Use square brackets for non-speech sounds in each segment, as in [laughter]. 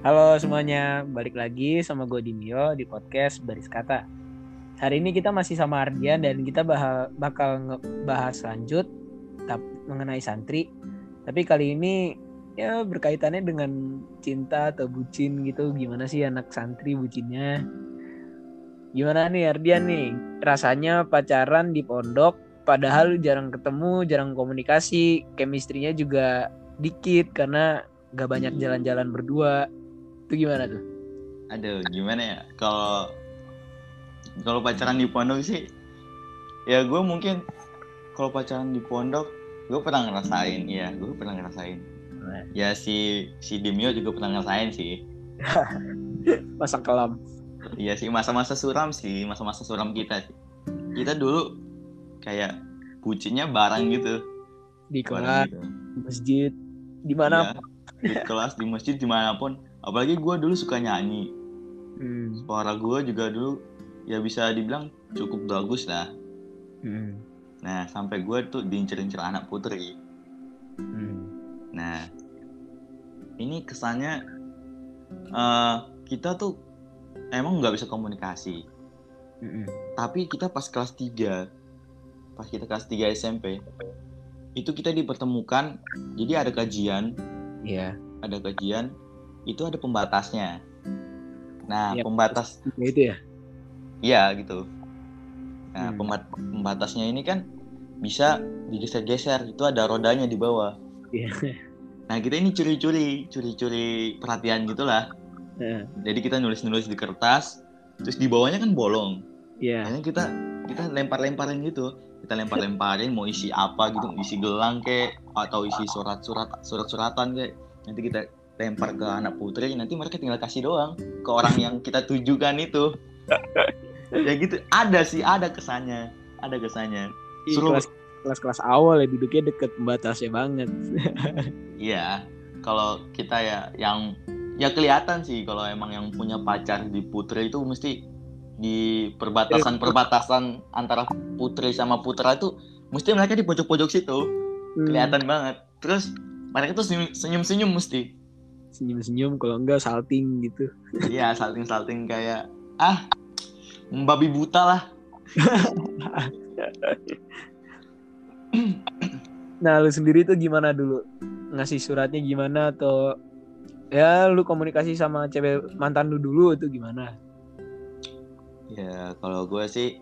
Halo semuanya, balik lagi sama gue Dimio di podcast Baris Kata. Hari ini kita masih sama Ardian dan kita bah bakal ngebahas lanjut mengenai santri. Tapi kali ini ya berkaitannya dengan cinta atau bucin gitu. Gimana sih anak santri bucinnya? Gimana nih Ardian nih? Rasanya pacaran di pondok padahal jarang ketemu, jarang komunikasi, chemistry-nya juga dikit karena gak banyak jalan-jalan berdua itu gimana tuh? Aduh, gimana ya? Kalau kalau pacaran di pondok sih, ya gue mungkin kalau pacaran di pondok, gue pernah ngerasain, ya, gue pernah ngerasain. Ya si si Demio juga pernah ngerasain sih. [laughs] masa kelam. Iya sih, masa-masa suram sih, masa-masa suram kita sih. Kita dulu kayak bucinnya bareng gitu. Di kelas, gitu. di masjid, di mana? Ya, di kelas, di masjid, di mana pun apalagi gue dulu suka nyanyi hmm. suara gue juga dulu ya bisa dibilang cukup bagus lah hmm. nah sampai gue tuh diincer-incer anak putri hmm. nah ini kesannya uh, kita tuh emang nggak bisa komunikasi hmm. tapi kita pas kelas 3 pas kita kelas 3 SMP itu kita dipertemukan jadi ada kajian Iya. Yeah. ada kajian itu ada pembatasnya. Nah, ya, pembatas itu ya? Iya, gitu. Nah, hmm. pembatasnya ini kan bisa digeser-geser, itu ada rodanya di bawah. Iya. Nah, kita ini curi-curi, curi-curi perhatian gitulah. Ya. Jadi kita nulis-nulis di kertas, terus di bawahnya kan bolong. Iya. Yeah. kita kita lempar-lemparin gitu. Kita lempar-lemparin mau isi apa gitu, isi gelang kek atau isi surat-surat surat-suratan kayak. Nanti kita lempar ke anak putri nanti mereka tinggal kasih doang ke orang yang kita tujukan itu. [laughs] Ya gitu. Ada sih ada kesannya. Ada kesannya. Suruh... kelas kelas kelas awal ya duduknya deket pembatasnya banget. [laughs] Iya. Kalau kita ya yang ya kelihatan sih kalau emang yang punya pacar di putri itu mesti di perbatasan-perbatasan antara putri sama putra itu mesti mereka di pojok-pojok situ. Hmm. kelihatan banget. Terus mereka tuh senyum-senyum mesti senyum-senyum kalau enggak salting gitu. Iya salting-salting kayak ah membabi buta lah. [clears throat] Nah lu sendiri tuh gimana dulu? Ngasih suratnya gimana atau ya lu komunikasi sama cewek mantan lu dulu itu gimana? Ya kalau gue sih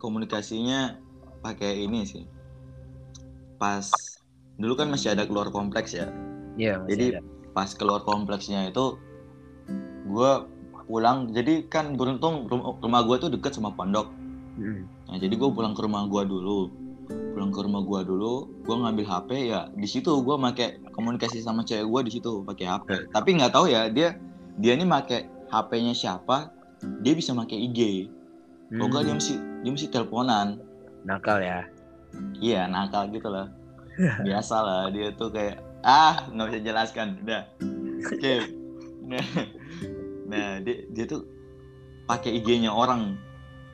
komunikasinya pakai ini sih. Pas dulu kan masih ada keluar kompleks ya Iya. Jadi ada. pas keluar kompleksnya itu gue pulang. Jadi kan beruntung rumah gue tuh deket sama pondok. Hmm. Nah jadi gue pulang ke rumah gue dulu. Pulang ke rumah gue dulu, gue ngambil HP ya di situ gue make komunikasi sama cewek gue di situ pakai HP. Hmm. Tapi nggak tahu ya dia dia ini make HP-nya siapa, dia bisa make IG. Hmm. Pokoknya dia mesti dia mesti teleponan. Nakal ya? Iya nakal gitu lah. [laughs] Biasa lah dia tuh kayak ah nggak bisa jelaskan. Udah. Oke. Okay. nah, nah dia, dia tuh pakai IG-nya orang.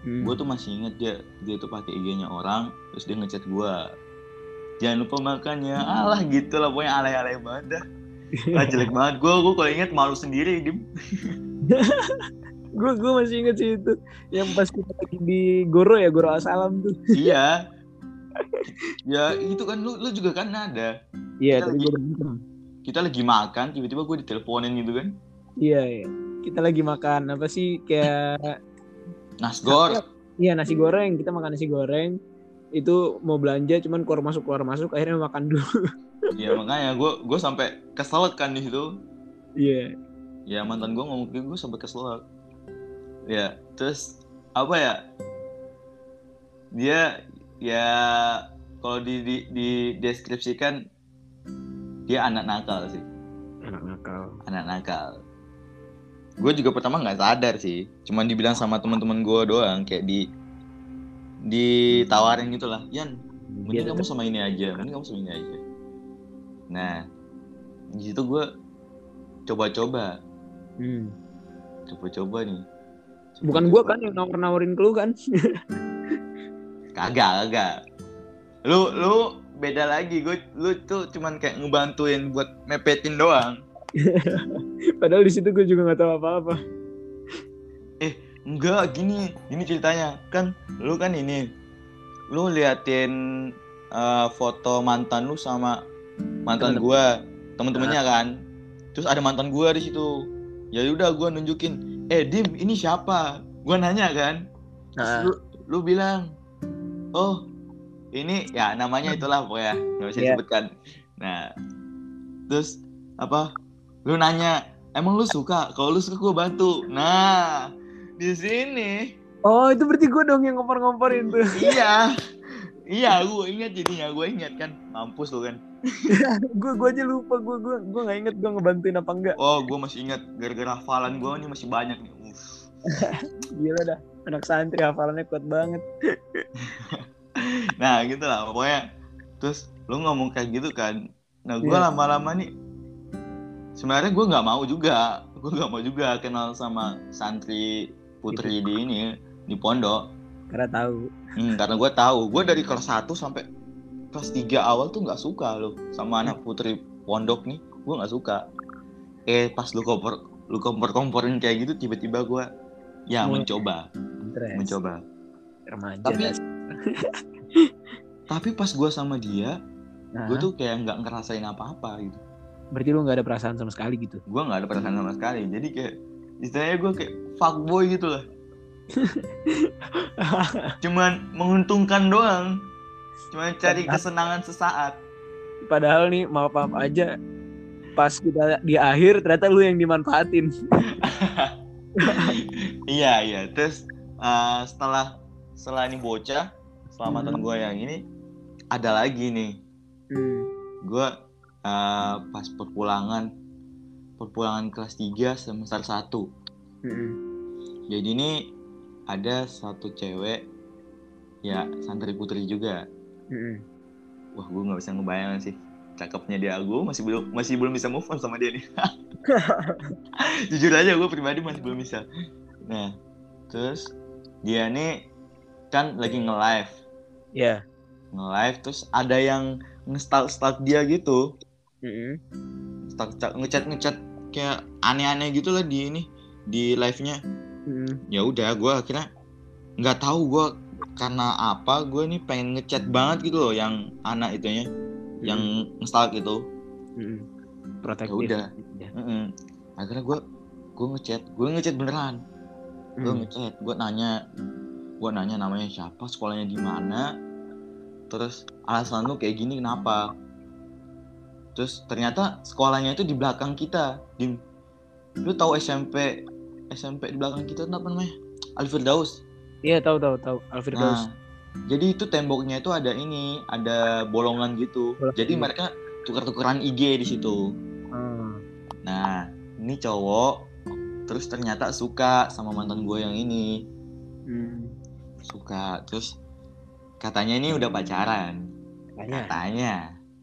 Hmm. gue tuh masih inget dia dia tuh pakai IG-nya orang terus dia ngechat gue jangan lupa makannya alah gitu lah pokoknya alay-alay banget dah. Ah, jelek banget gue gue kalau inget malu sendiri dim. [laughs] Gue gue masih inget sih itu. Yang pas kita lagi di Goro ya Goro Asalam tuh. Iya ya itu kan lu lu juga kan ada. Iya kita, lagi, kita lagi makan tiba-tiba gue diteleponin gitu kan. Iya iya. Kita lagi makan apa sih kayak nasgor iya nasi goreng. Kita makan nasi goreng. Itu mau belanja cuman keluar masuk keluar masuk akhirnya makan dulu. [laughs] Iya makanya gue gue sampai kesel kan di situ. Iya. Yeah. ya mantan gue ngomong ke gue sampai kesel ya terus apa ya? Dia ya kalau di, di, di deskripsikan dia anak nakal sih. Anak nakal. Anak nakal. Gue juga pertama nggak sadar sih. Cuman dibilang sama teman-teman gue doang kayak di ditawarin gitulah Yan mending kamu sama ini aja mending kamu sama ini aja. Nah di situ gue coba-coba. Hmm. coba-coba nih. Coba bukan gue kan yang nawar-nawarin ke lu kan [laughs] kagak kagak. Lu lu beda lagi. Gue lu tuh cuman kayak ngebantuin buat mepetin doang. [laughs] Padahal di situ gue juga nggak tahu apa-apa. Eh enggak gini gini ceritanya. Kan lu kan ini lu liatin uh, foto mantan lu sama mantan gue temen-temennya nah. kan. Terus ada mantan gue di situ. Ya udah gue nunjukin eh dim ini siapa? Gue nanya kan. Terus nah. lu, lu bilang oh ini ya namanya itulah pokoknya. Nggak bisa yeah. disebutkan. Nah terus apa? Lu nanya emang lu suka? Kalau lu suka gue bantu. Nah di sini. Oh itu berarti gue dong yang ngompor-ngomporin tuh. [laughs] Iya. Iya gue ingat jadinya. Gue ingat kan. Mampus lu kan. Gue gue aja lupa. Gue gue gue nggak inget gue ngebantuin apa enggak. Oh gue masih ingat. Gara-gara hafalan gue ini masih banyak nih. [laughs] Gila dah anak santri hafalannya kuat banget. [laughs] Nah gitu lah pokoknya. Terus lu ngomong kayak gitu kan nah gue yeah. lama-lama nih sebenarnya gue nggak mau juga gue nggak mau juga kenal sama santri putri gitu. di ini di pondok. Karena tahu. Hmm, karena gue tahu gue dari kelas 1 sampai kelas 3 awal tuh nggak suka lo sama anak putri pondok nih gue nggak suka. Eh pas lu kompor lu kompor komporin kayak gitu tiba-tiba gue ya oh. mencoba. Interest. mencoba. Remaja tapi [laughs] tapi pas gue sama dia nah. gue tuh kayak nggak ngerasain apa-apa gitu. Berarti lu nggak ada perasaan sama sekali gitu? Gue nggak ada perasaan sama sekali. Jadi kayak istilahnya gue kayak fuckboy gitu lah. [laughs] Cuman menguntungkan doang. Cuman cari kesenangan sesaat. Padahal nih maaf maaf aja pas kita di akhir ternyata lu yang dimanfaatin [laughs] iya iya terus uh, setelah setelah ini bocah selamatan hmm. gue yang ini ada lagi nih hmm. gue uh, pas perpulangan perpulangan kelas 3 semester 1 hmm. jadi ini ada satu cewek ya santri putri juga hmm. wah gue nggak bisa ngebayang sih cakepnya dia gue masih belum masih belum bisa move on sama dia nih [laughs] [laughs] jujur aja gue pribadi masih belum bisa nah terus dia nih kan lagi nge-live Iya. Yeah. Nge-live terus ada yang nge-stalk dia gitu. Mm -hmm. Stalk ngechat ngechat kayak aneh-aneh gitu lah di ini di live-nya. Mm. Ya udah gue akhirnya nggak tahu gue karena apa gue nih pengen ngechat banget gitu loh yang anak itunya mm. yang nge-stalk itu. Mm. Protektif. Ya udah. Ya. Mm -mm. Akhirnya gue gue ngechat, gue ngechat beneran. Mm. Gue ngechat, gue nanya gue nanya namanya siapa sekolahnya di mana terus alasan lu kayak gini kenapa terus ternyata sekolahnya itu di belakang kita di lu tahu SMP SMP di belakang kita itu apa namanya Alfirdaus iya tahu tahu tahu Alfirdaus nah, jadi itu temboknya itu ada ini ada bolongan gitu Bolong. jadi mereka tukar-tukaran IG di situ hmm. nah ini cowok terus ternyata suka sama mantan gue yang ini hmm. suka terus katanya ini udah pacaran katanya, katanya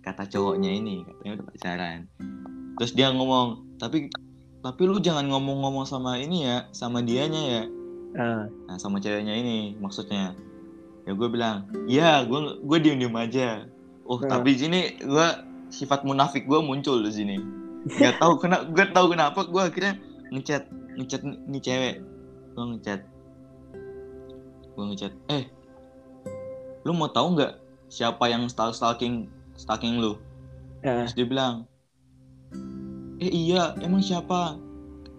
kata cowoknya ini katanya udah pacaran terus dia ngomong tapi tapi lu jangan ngomong-ngomong sama ini ya sama dianya ya uh. nah sama ceweknya ini maksudnya ya gue bilang ya gue gue diem diem aja. Oh uh. tapi sini gue sifat munafik gue muncul di sini. Nggak tahu kenapa gue tahu kenapa gue akhirnya ngechat ngechat nih cewek. Gue ngechat. Gue ngechat eh lu mau tahu nggak siapa yang stalk stalking stalking lu? Yeah. terus dia bilang eh iya emang siapa?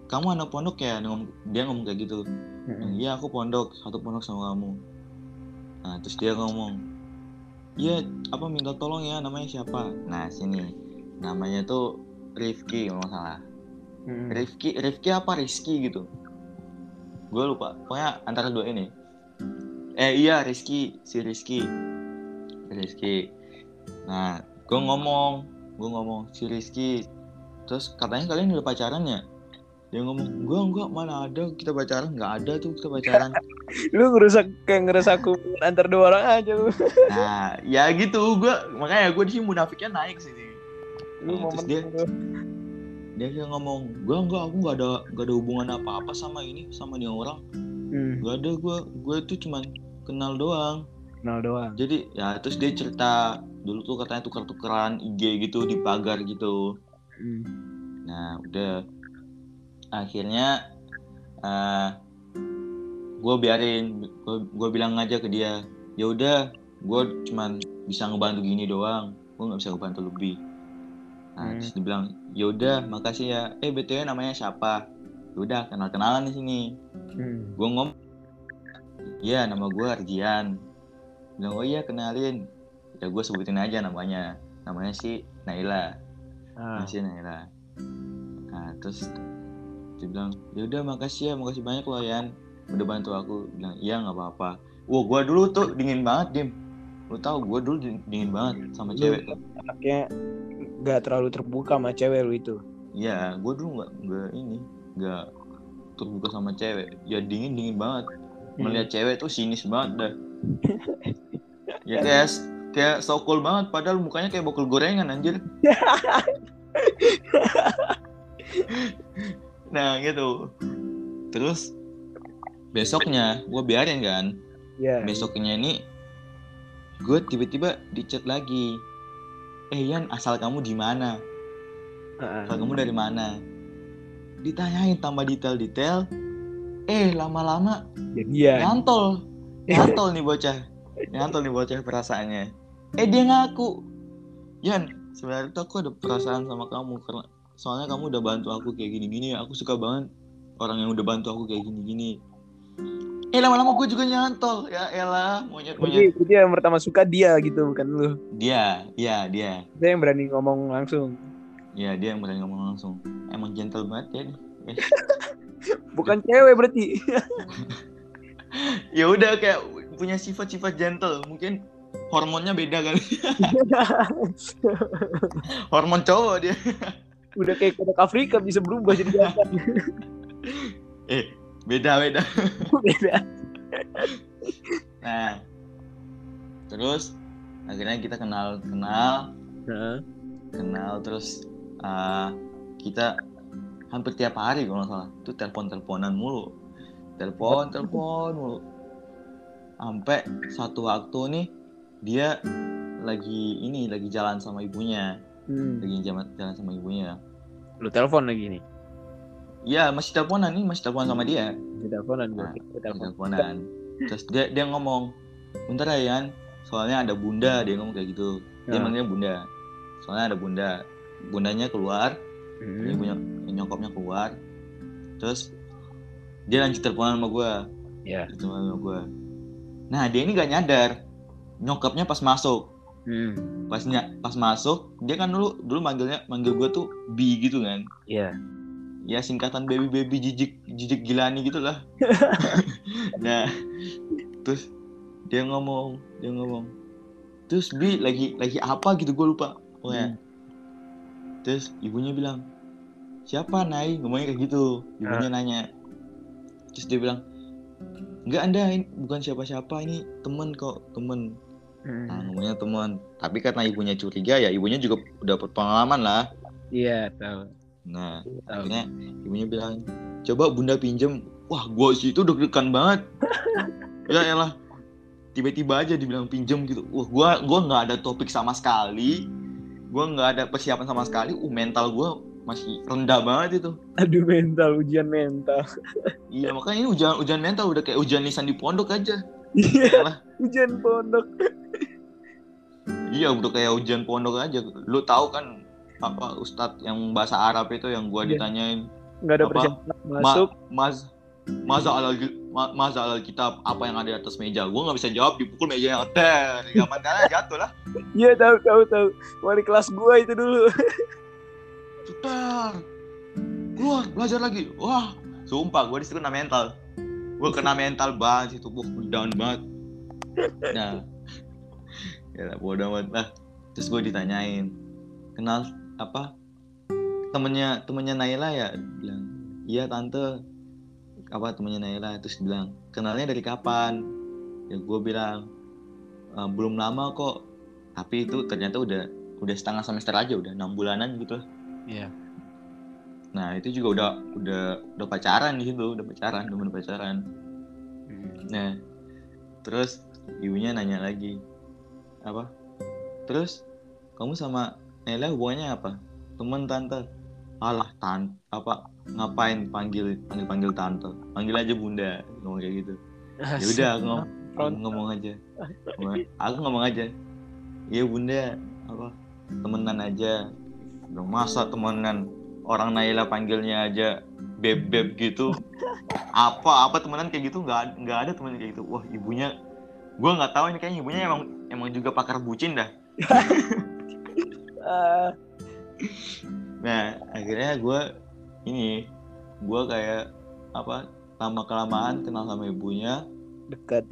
Kamu anak pondok ya? Dia ngomong kayak gitu. Mm-hmm. iya aku pondok satu pondok sama kamu nah terus dia ngomong iya apa minta tolong ya namanya siapa? Nah sini namanya tuh Rifki kalau salah. Hmm. Rifki Rifki apa Rizky gitu? Gue lupa pokoknya antara dua ini. Eh iya Rizky si Rizky. Rizky. Nah gue ngomong gue ngomong si Rizky. Terus katanya kalian udah pacaran ya? Dia ngomong gue enggak mana ada kita pacaran nggak ada tuh kita pacaran [laughs] lu ngerusak kayak ngerusak hubungan antar dua orang aja lu nah ya gitu gue makanya gue di sini munafiknya naik sih lu nah, terus dia dia kayak ngomong gue enggak aku nggak ada nggak ada hubungan apa apa sama ini sama dia orang. Hmm. gak ada gue gue itu cuman kenal doang. Kenal doang. Jadi ya terus dia cerita dulu tuh katanya tukar-tukaran IG gitu di pagar gitu. Hmm. nah udah. Akhirnya uh, gue biarin gue bilang aja ke dia ya udah gue cuman bisa ngebantu gini doang gue nggak bisa ngebantu lebih. Nah hmm. terus dia bilang ya udah makasih ya. Eh btw namanya siapa? Ya udah kenal kenalan di sini. Hmm. gue ngom Iya nama gue Arjian bilang oh iya kenalin. Ya gue sebutin aja namanya namanya si Naila. Ah. si Naila. Nah terus dia bilang ya udah makasih ya makasih banyak loh Yan udah bantu aku bilang iya nggak apa-apa. Wah gue dulu tuh dingin banget dim. Lu tau gue dulu dingin banget sama cewek tuh anaknya nggak terlalu terbuka sama cewek lu itu? Iya gue dulu nggak nggak ini nggak terbuka sama cewek. Ya dingin dingin banget. Melihat hmm. cewek tuh sinis banget dah. [laughs] Ya kayak kayak so cool banget padahal mukanya kayak bokol gorengan anjir. [laughs] Nah gitu. Terus besoknya gue biarin kan. Yeah. besoknya ini gue tiba-tiba dicat lagi. Eh Yan asal kamu di mana? Uh asal kamu dari mana? Ditanyain tambah detail-detail. Eh lama-lama jadian. nyantol. [laughs] Nyantol nih bocah. Nyantol nih bocah perasaannya. Eh dia ngaku. Yan sebenarnya tuh aku ada perasaan sama kamu karena soalnya kamu udah bantu aku kayak gini-gini. Aku suka banget orang yang udah bantu aku kayak gini-gini eh lama-lama gue juga nyantol ya elah monyet monyet jadi, dia yang pertama suka dia gitu bukan lu dia iya dia dia yang berani ngomong langsung iya dia yang berani ngomong langsung emang gentle banget ya nih [laughs] Bukan cewek berarti. [laughs] ya udah kayak punya sifat-sifat gentle. Mungkin hormonnya beda kali. [laughs] Hormon cowok dia. Udah kayak kodok Afrika bisa berubah jadi jantan. eh, beda beda. [laughs] beda. nah, terus akhirnya kita kenal kenal, uh. kenal terus uh, kita hampir tiap hari kalau nggak salah itu telepon teleponan mulu telepon telepon mulu sampai satu waktu nih dia lagi ini lagi jalan sama ibunya hmm. lagi jalan jalan sama ibunya lu telepon lagi nih Iya masih teleponan nih masih telepon sama dia. Masih teleponan nah, telepon. teleponan. terus dia dia ngomong bentar ya Yan. Soalnya ada bunda dia ngomong kayak gitu. Dia nah. manggilnya bunda. Soalnya ada bunda. Bundanya keluar. Hmm. ibunya nyokapnya keluar. Terus dia lanjut teleponan sama gue yeah. teleponan sama gue nah dia ini gak nyadar. Nyokapnya pas masuk. Hmm. pasnya pas masuk dia kan dulu dulu manggilnya manggil gue tuh bi gitu kan. Iya yeah. Ya singkatan baby baby jijik jijik gilani gitu lah [laughs] nah terus dia ngomong dia ngomong terus bi lagi lagi apa gitu? Gue lupa. Pokoknya. Hmm. terus ibunya bilang siapa Nai? Ngomongnya kayak gitu. Ibunya uh. nanya. Terus dia bilang enggak anda ini bukan siapa-siapa ini temen kok temen. Hmm. nah ngomongnya temen. Tapi karena ibunya curiga ya ibunya juga udah pengalaman lah. Iya tahu nah tahu. akhirnya ibunya bilang coba bunda pinjem wah gua sih itu deg-degan banget [laughs] ya elah tiba-tiba aja dibilang pinjem gitu wah gua gua nggak ada topik sama sekali gua nggak ada persiapan sama sekali uh mental gua masih rendah banget itu. Aduh mental, ujian mental. [laughs] iya makanya ini ujian ujian mental udah kayak ujian lisan di pondok aja. Iya. ujian pondok. iya udah kayak ujian pondok aja. Lu tahu kan apa Ustadz yang bahasa Arab itu yang gua iya. ditanyain. Gak ada persiapan masuk. Ma mas masa alal masa alal kitab apa yang ada di atas meja gue nggak bisa jawab dipukul meja yang ter ya mana jatuh lah [laughs] iya tahu tahu tahu wali kelas gue itu dulu [laughs] Cetar. Keluar, belajar lagi. Wah, sumpah gue di situ kena mental. Gue kena mental banget itu, gue down banget. Nah, [laughs] ya bodoh banget lah. Terus gue ditanyain, kenal apa? Temennya temennya Naila ya? Bilang, iya tante. Apa temennya Naila? Terus bilang, kenalnya dari kapan? Ya gue bilang, e, belum lama kok. Tapi itu ternyata udah udah setengah semester aja, udah enam bulanan gitu lah Iya. Nah itu juga udah udah udah pacaran di situ, udah pacaran, udah pacaran. Hmm. Nah terus ibunya nanya lagi apa? Terus kamu sama Nela hubungannya apa? Teman tante? alah tan apa ngapain panggil panggil panggil tante? Panggil aja bunda ngomong kayak gitu. [laughs] Ya udah aku [laughs] ngomong, aku ngomong aja. Aku ngomong aja. Iya bunda apa temenan aja. Dong masa temenan? Orang Naila panggilnya aja beb beb gitu. [laughs] Apa apa temenan kayak gitu? Nggak nggak ada temen kayak gitu. Wah ibunya gue nggak tahu ini kayaknya ibunya emang emang juga pakar bucin dah nah akhirnya gue ini gue kayak apa lama kelamaan kenal sama ibunya. Dekat.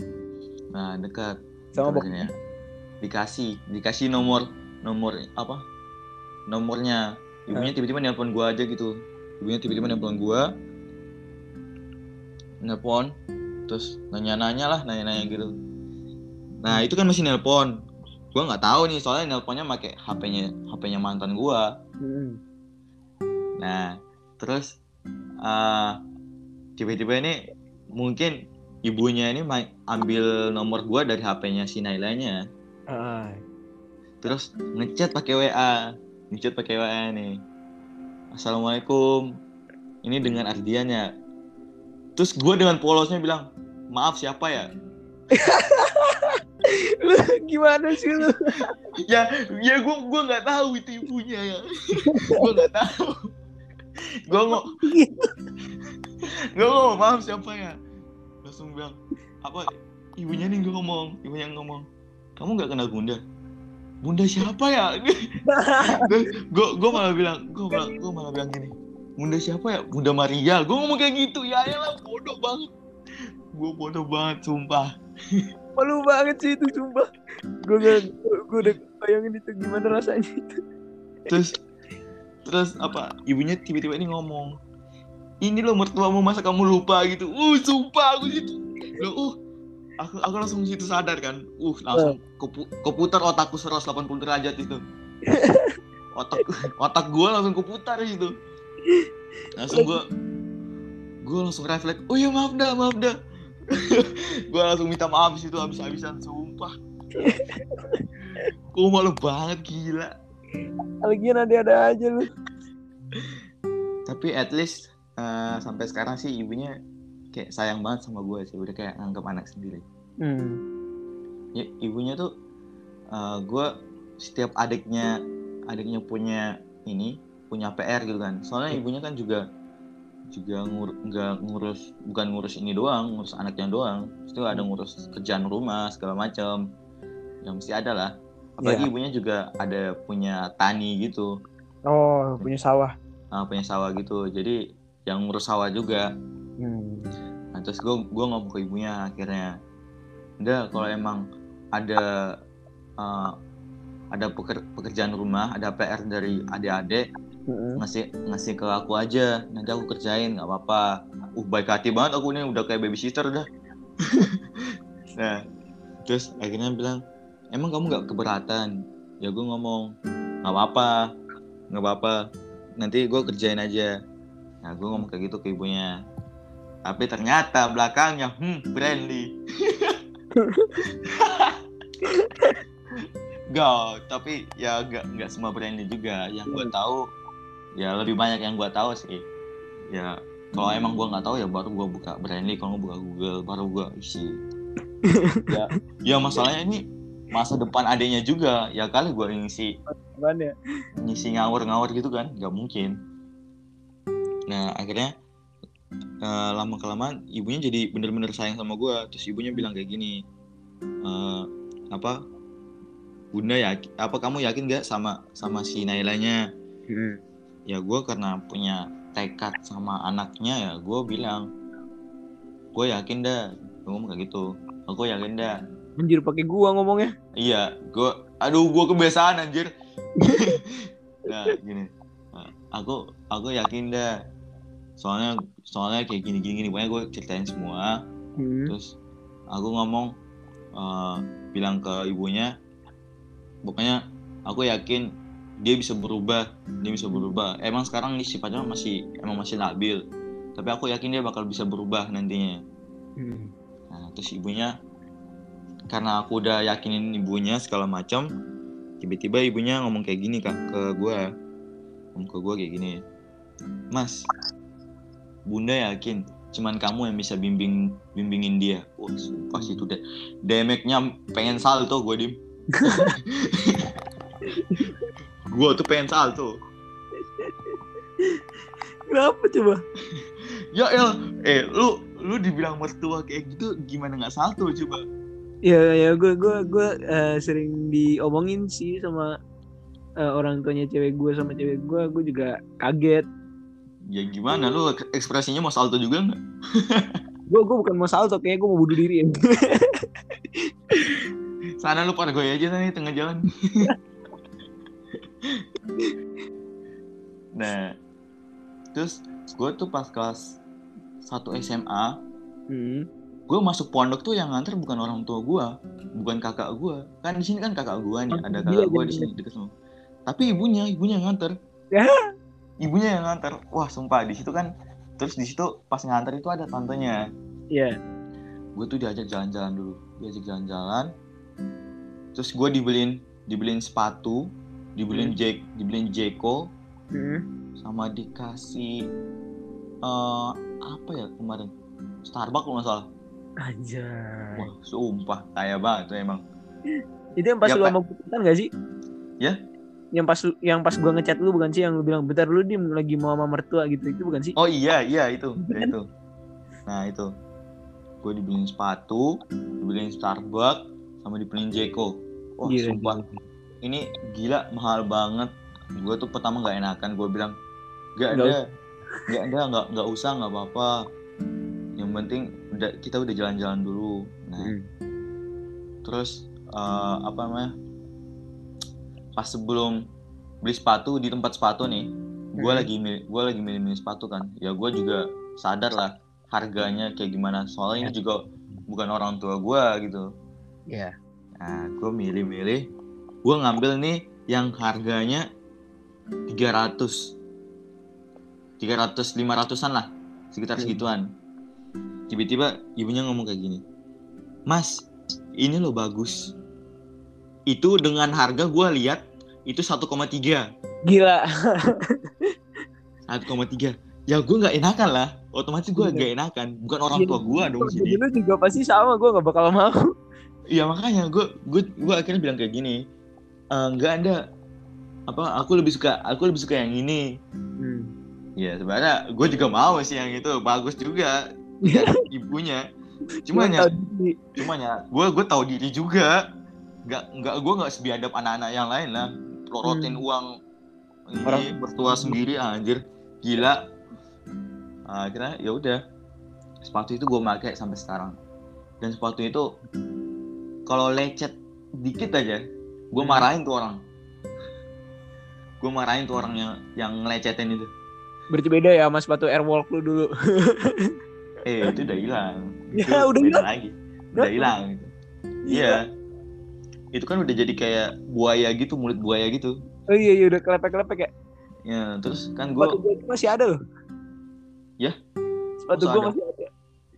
Nah dekat. Sama boknya dikasih dikasih nomor nomor apa nomornya. Ibunya tiba-tiba nelpon gue aja gitu. Ibunya tiba-tiba nelpon gue nelpon terus nanya-nanya lah nanya-nanya gitu. Nah itu kan masih nelpon gue nggak tahu nih soalnya nelponnya pakai HP-nya HP-nya mantan gue hmm. Nah terus uh, tiba-tiba ini mungkin ibunya ini ambil nomor gua dari HP-nya si Nailanya. Uh. terus ngechat pakai WA ngechat pakai WA nih. Assalamualaikum ini dengan Ardian ya terus gue dengan polosnya bilang maaf siapa ya lu gimana sih lu? Ya ya gue gue nggak tahu itu ibunya ya. Gue nggak tahu. Gue ngomong gue ngomong maaf siapa ya? Langsung bilang apa ibunya nih gue ngomong ibunya ngomong. Kamu nggak kenal bunda? Bunda siapa ya? Gue gue malah bilang gue malah gue malah bilang gini bunda siapa ya? Bunda Maria. Gue ngomong kayak gitu ya ya bodoh banget. Gue bodoh banget sumpah malu banget sih itu sumpah. Gue gak gue udah bayangin itu gimana rasanya itu. Terus terus apa ibunya tiba-tiba ini ngomong ini lo mertuamu masa kamu lupa? gitu. Uh sumpah aku gitu uh aku aku langsung situ sadar kan. Uh langsung kepu, keputar otakku 180 derajat itu. [laughs] Otak otak gue langsung keputar gitu. Langsung gue gue langsung refleks oh ya maaf dah maaf dah [laughs] gue langsung minta maaf situ habis-habisan sumpah. Kok malu banget gila. Lagi nanti ada aja lu. Tapi at least uh, sampai sekarang sih ibunya kayak sayang banget sama gue sih. Udah kayak nganggap anak sendiri. Hmm. ya ibunya tuh uh, eh, gue setiap adiknya adiknya punya ini punya PR gitu kan. Soalnya ibunya kan juga juga ngur nggak ngurus bukan ngurus ini doang ngurus anaknya doang. Itu ada ngurus kerjaan rumah segala macam yang mesti ada lah. Apalagi yeah. ibunya juga ada punya tani gitu. Oh punya sawah. Uh, punya sawah gitu. Jadi yang ngurus sawah juga. Hmm. nah terus gue gue ngomong ke ibunya akhirnya udah kalau emang ada uh, ada peker, pekerjaan rumah ada PR dari adik-adik mm-hmm. ngasih ngasih ke aku aja. Nanti aku kerjain nggak apa-apa. Uh baik hati banget aku nih udah kayak babysitter dah. [laughs] Nah terus akhirnya bilang emang kamu nggak keberatan? Ya gue ngomong nggak apa-apa nggak apa-apa. Nanti gue kerjain aja. Nah gue ngomong kayak gitu ke ibunya. Tapi ternyata belakangnya hmm Brandy [laughs] Gak, tapi ya gak nggak semua Brandy juga. Yang gue tahu ya lebih banyak yang gue tahu sih. Ya kalau emang gue nggak tahu ya baru gue buka Brandy, kalau gue buka Google baru gue isi. [laughs] ya, ya masalahnya ini masa depan adanya juga ya kali gue ngisi ya? ngisi ngawur-ngawur gitu kan nggak mungkin nah akhirnya uh, lama kelamaan ibunya jadi bener-bener sayang sama gue terus ibunya bilang kayak gini uh, apa bunda ya apa kamu yakin gak sama sama si Nailanya hmm. Ya gue karena punya tekad sama anaknya ya gue bilang gue yakin dah gue ngomong kayak gitu aku yakin dah Anjir pakai gua ngomongnya. Iya, gua aduh gua kebiasaan anjir. [laughs] nah, gini. Nah, aku aku yakin dah. Soalnya soalnya kayak gini gini gini pokoknya gue ceritain semua. Hmm. Terus aku ngomong uh, bilang ke ibunya pokoknya aku yakin dia bisa berubah, dia bisa berubah. Emang sekarang nih sifatnya masih emang masih labil. Tapi aku yakin dia bakal bisa berubah nantinya. Hmm. Nah, terus ibunya karena aku udah yakinin ibunya segala macam tiba-tiba ibunya ngomong kayak gini kak ke gue ngomong ke gue kayak gini mas bunda yakin cuman kamu yang bisa bimbing bimbingin dia wah sumpah sih itu deh damage-nya pengen salto gue dim [laughs] gue tuh pengen salto. [laughs] Kenapa coba? [laughs] Ya el. Eh lu lu dibilang mertua kayak gitu gimana nggak salto coba? Ya ya gue gue gue uh, sering diomongin sih sama uh, orang tuanya cewek gue sama cewek gue gue juga kaget. Ya gimana? Lu ekspresinya mau salto juga nggak? [laughs] Gue gue bukan mau salto kayak gue mau bunuh diri ya. Sana lu pada gue aja nih tengah jalan [laughs] nah terus gue tuh pas kelas satu SMA hmm. gue masuk pondok tuh yang nganter bukan orang tua gue bukan kakak gue kan di sini kan kakak gue nih ada kakak gue di sini deket semua. Tapi ibunya ibunya yang nganter. Ya. ibunya yang nganter. Wah sumpah di situ kan terus di situ pas nganter itu ada tantenya. Iya. Yeah. gue tuh diajak jalan-jalan dulu diajak jalan-jalan. Terus gue dibeliin dibeliin sepatu dibeliin hmm. Jack dibeliin Jeko hmm. sama dikasih uh, apa ya kemarin Starbucks kalau nggak salah Aja. Wah, sumpah kaya banget tuh emang. Itu yang pas ya, lu sama gue gak sih? Ya? Yang pas yang pas gua ngechat lu bukan sih yang lu bilang bentar lu dim lagi mau sama mertua gitu itu bukan sih? Oh iya iya itu ya, itu. Nah itu gue dibeliin sepatu, dibeliin Starbucks, sama dibeliin Jeko. Wah gila, sumpah gila. Ini gila mahal banget. Gue tuh pertama nggak enakan, gue bilang nggak ada, nggak ada, nggak nggak usah nggak apa-apa. Yang penting udah kita udah jalan-jalan dulu nah hmm. terus uh, apa namanya pas sebelum beli sepatu di tempat sepatu nih gue hmm. lagi gue lagi milih-milih sepatu kan ya gue juga sadar lah harganya kayak gimana soalnya ini ya. juga bukan orang tua gue gitu ya yeah. nah gue milih-milih gue ngambil nih yang harganya 300 300 500an lah sekitar hmm. segituan. Tiba-tiba ibunya ngomong kayak gini mas ini lo bagus. Itu dengan harga gue lihat itu 1,3 gila. 1,3 ya gue nggak enakan lah. Otomatis gue gak enakan. Bukan orang tua gue dong sini lu juga pasti sama gue nggak bakal mau. Iya makanya gue gue gue akhirnya bilang kayak gini e, nggak e, ada. Apa aku lebih suka aku lebih suka yang ini. Hmm. ya sebenarnya gue juga mau sih yang itu. Bagus juga. [laughs] Ibunya. Cuma ya cuma ya gue gue tahu diri juga. Nggak nggak gue nggak sebiadab anak-anak yang lain lah. Pelorotin hmm. uang ini Orang. bertua sendiri anjir. Gila. Nah, akhirnya ya udah. Sepatu itu gue pakai sampai sekarang. Dan sepatu itu kalau lecet dikit aja gue marahin tuh orang. Gue marahin tuh orang yang yang ngelecetin itu. Berarti beda ya mas sepatu airwalk lu dulu. [laughs] Eh itu udah hilang. [laughs] Ya udah hilang. lagi. Udah hilang gitu. iya. Yeah. itu kan udah jadi kayak buaya gitu mulut buaya gitu. Oh iya iya udah kelepek-kelepek ya? Ya terus kan gue masih ada loh. Ya? Sepatu gue masih ada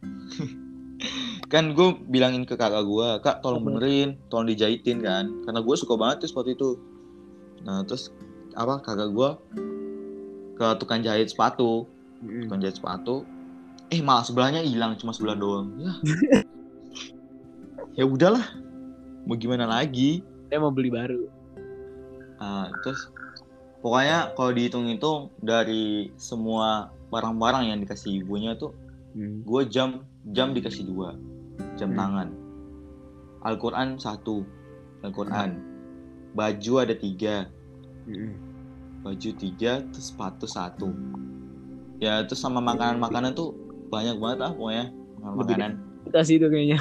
[laughs] kan gue bilangin ke kakak gue kak tolong benerin tolong dijahitin kan. Karena gue suka banget tuh sepatu itu. Nah terus apa kakak gue ke tukang jahit sepatu. Tukang jahit sepatu. Eh malah sebelahnya hilang cuma sebelah doang. Ya. [laughs] Ya udahlah. Mau gimana lagi? Saya mau beli baru. Uh, terus pokoknya kalau dihitung-hitung dari semua barang-barang yang dikasih ibunya tuh hmm. gue jam jam dikasih dua jam hmm. tangan. Al-Quran satu. Al-Quran. Hmm. baju ada tiga. Hmm. baju tiga terus sepatu satu. Ya terus sama makanan-makanan tuh banyak banget ah pokoknya. Makanan. kita sih itu kayaknya.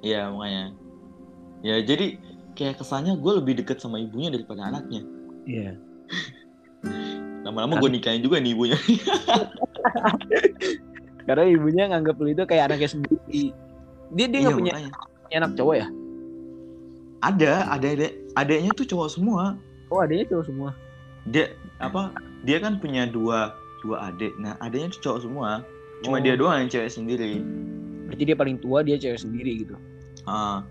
Iya makanya ya jadi kayak kesannya gue lebih deket sama ibunya daripada anaknya. Iya. [laughs] Lama-lama gue nikahin juga nih ibunya. [laughs] Karena ibunya nganggap lu itu kayak anaknya sendiri dia dia nggak iya, punya anak cowok ya? Ada ada ada adanya tuh cowok semua. Oh adanya cowok semua? Dia apa dia kan punya dua dua adik. Nah adanya tuh cowok semua. Cuma oh. dia doang yang cewek sendiri. Berarti dia paling tua dia cewek sendiri gitu? Uh,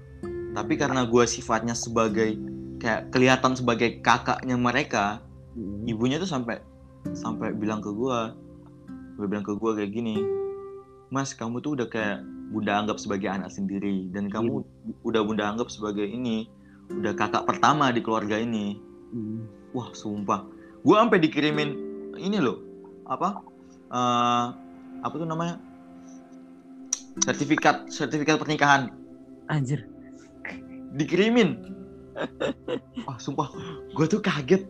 tapi karena gue sifatnya sebagai kayak kelihatan sebagai kakaknya mereka hmm. ibunya tuh sampai sampai bilang ke gue gue bilang ke gue kayak gini mas kamu tuh udah kayak bunda anggap sebagai anak sendiri. Dan kamu hmm. udah bunda anggap sebagai ini udah kakak pertama di keluarga ini. Hmm. wah sumpah. Gue sampai dikirimin ini loh. Apa? Uh, apa tuh namanya? Sertifikat sertifikat pernikahan. Anjir. Dikirimin. Wah sumpah. Gue tuh kaget.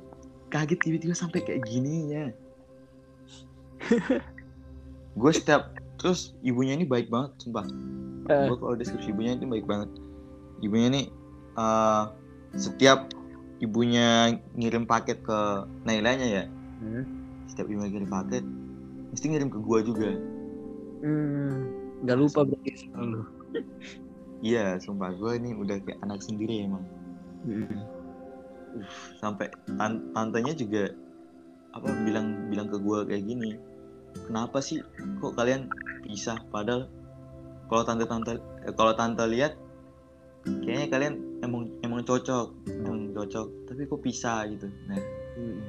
Kaget tiba-tiba sampai kayak gini ya [laughs] gue setiap terus ibunya ini baik banget sumpah uh. gue kalau deskripsi ibunya itu baik banget ibunya ini uh, setiap ibunya ngirim paket ke Nailanya ya hmm. setiap ibunya ngirim paket mesti ngirim ke gue juga hmm, nggak lupa berarti selalu iya sumpah gue ini udah kayak anak sendiri emang hmm. uh, sampai tantenya juga apa bilang bilang ke gue kayak gini kenapa sih kok kalian pisah padahal kalau tante tante eh, kalau tante lihat kayaknya kalian emang emang cocok emang cocok tapi kok pisah gitu nah hmm.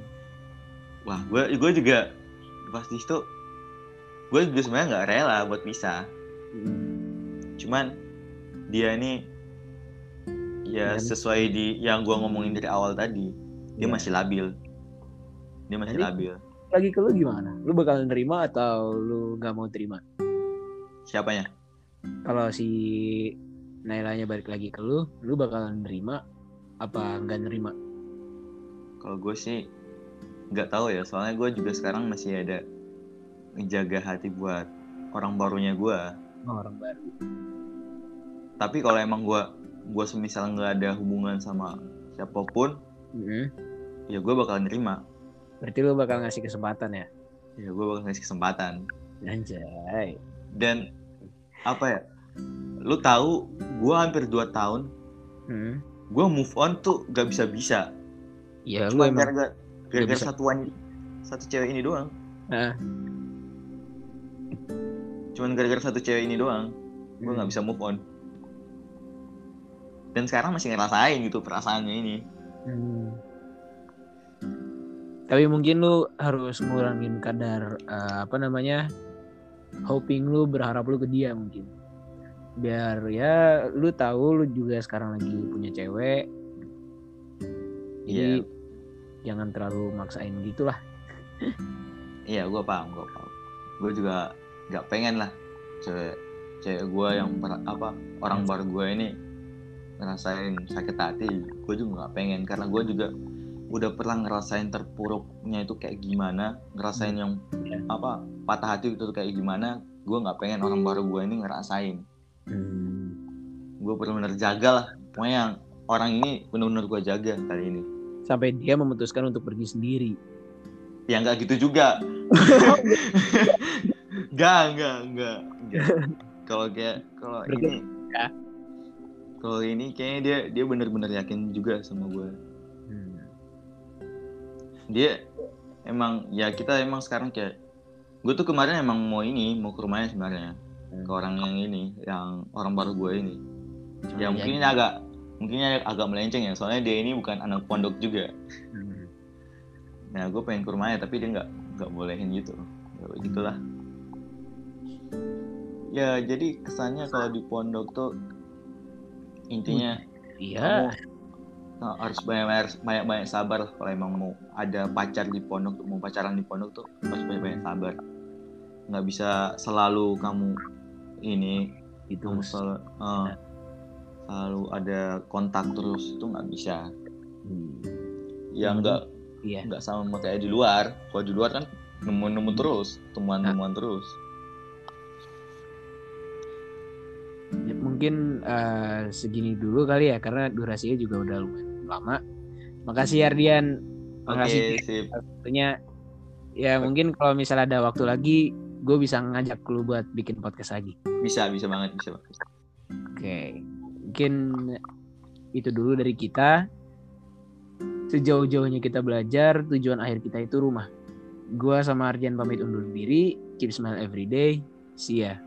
wah gue gue juga pas di situ gue juga sebenarnya nggak rela buat pisah hmm. cuman dia ini ya hmm. sesuai di yang gue ngomongin dari awal tadi dia yeah. masih labil dia masih Jadi, labil lagi ke lu gimana? Lu bakal nerima atau lu nggak mau terima? Siapanya? Kalau si Nailanya balik lagi ke lu, lu bakal nerima apa nggak nerima? Kalau gue sih nggak tahu ya, soalnya gue juga sekarang masih ada menjaga hati buat orang barunya gue. Oh, orang baru. Tapi kalau emang gue gue semisal nggak ada hubungan sama siapa pun, mm -hmm. ya gue bakal nerima Berarti lu bakal ngasih kesempatan ya? Ya gue bakal ngasih kesempatan. Anjay. Dan apa ya? Lu tahu gue hampir 2 tahun. Hmm. Gue move on tuh gak bisa-bisa. Iya, lu emang gara-gara gara satu wanita, satu cewek ini doang. Nah. Cuman gara-gara satu cewek ini doang, gue nggak hmm. bisa move on. Dan sekarang masih ngerasain gitu perasaannya ini. Hmm tapi mungkin lu harus ngurangin kadar uh, apa namanya hoping lu berharap lu ke dia mungkin. Biar ya lu tahu lu juga sekarang lagi punya cewek. Jadi yeah. jangan terlalu maksain gitulah. Iya gue paham gue paham. Gue juga nggak pengen lah cewek cewek gue yang per, apa orang baru gue ini ngerasain sakit hati. Gue juga nggak pengen karena gue juga udah pernah ngerasain terpuruknya itu kayak gimana ngerasain yang yeah. apa patah hati itu kayak gimana gue nggak pengen orang baru gue ini ngerasain. Hmm. gue benar-benar jaga lah pokoknya yang orang ini benar-benar gue jaga kali ini. Sampai dia memutuskan untuk pergi sendiri. Ya nggak gitu juga. [laughs] Nggak nggak nggak. [laughs] Kalau kayak kalau ini ya. kalau ini kayaknya dia dia benar-benar yakin juga sama gue dia emang ya kita emang sekarang kayak gue tuh kemarin emang mau ini mau ke rumahnya sebenarnya hmm. ke orang yang ini yang orang baru gue ini. Cuma ya mungkin ini agak mungkin agak melenceng ya soalnya dia ini bukan anak pondok juga. Hmm. nah gue pengen ke rumahnya tapi dia nggak nggak bolehin gitu. Ya, gitulah ya jadi kesannya kalau di pondok tuh intinya iya nah, harus banyak banyak banyak sabar kalau emang mau ada pacar di pondok mau pacaran di pondok tuh harus banyak banyak sabar nggak bisa selalu kamu ini itu selalu, uh, selalu ada kontak terus itu nggak bisa hmm. ya nggak iya. nggak sama kayak di luar kalau di luar kan nemu-nemu terus temuan-temuan nah. terus ya, mungkin uh, segini dulu kali ya karena durasinya juga udah lumayan lama. Makasih Ardian. Makasih okay, waktunya. Ya mungkin kalau misalnya ada waktu lagi, gue bisa ngajak lu buat bikin podcast lagi. Bisa, bisa banget, bisa banget. Oke, okay. mungkin itu dulu dari kita. Sejauh-jauhnya kita belajar, tujuan akhir kita itu rumah. Gue sama Ardian pamit undur diri. Keep smile every day. See ya.